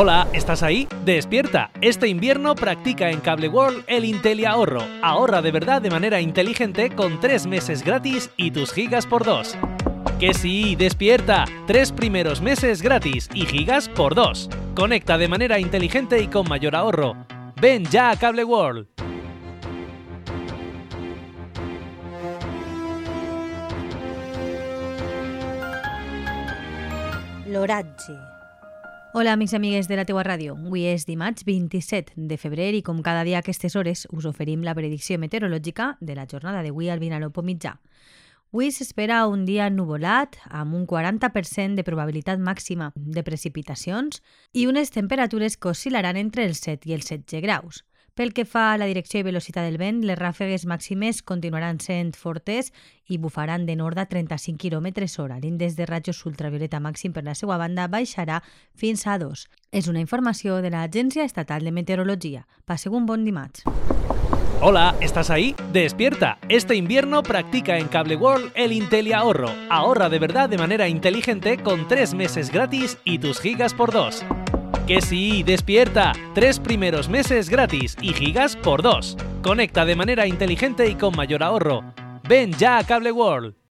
Hola, ¿estás ahí? Despierta. Este invierno practica en Cable World el Inteli Ahorro. Ahorra de verdad de manera inteligente con 3 meses gratis y tus gigas por 2. Que sí, despierta. Tres primeros meses gratis y gigas por 2. Conecta de manera inteligente y con mayor ahorro. Ven ya a Cable World. L'oratge. Hola, amics i amigues de la teua ràdio. Avui és dimarts 27 de febrer i com cada dia a aquestes hores us oferim la predicció meteorològica de la jornada d'avui al Vinalopó mitjà. Avui s'espera un dia nuvolat amb un 40% de probabilitat màxima de precipitacions i unes temperatures que oscil·laran entre els 7 i els 16 graus. Pel que fa a la direcció i velocitat del vent, les ràfegues màximes continuaran sent fortes i bufaran de nord a 35 km hora. L'índex de rajos ultravioleta màxim per la seva banda baixarà fins a 2. És una informació de l'Agència Estatal de Meteorologia. Passeu un bon dimarts. Hola, ¿estás ahí? Despierta. Este invierno practica en Cable World el Inteli Ahorro. Ahorra de verdad de manera inteligente con 3 meses gratis y tus gigas por 2. Que sí, despierta. Tres primeros meses gratis y gigas por 2. Conecta de manera inteligente y con mayor ahorro. Ven ya a Cable World.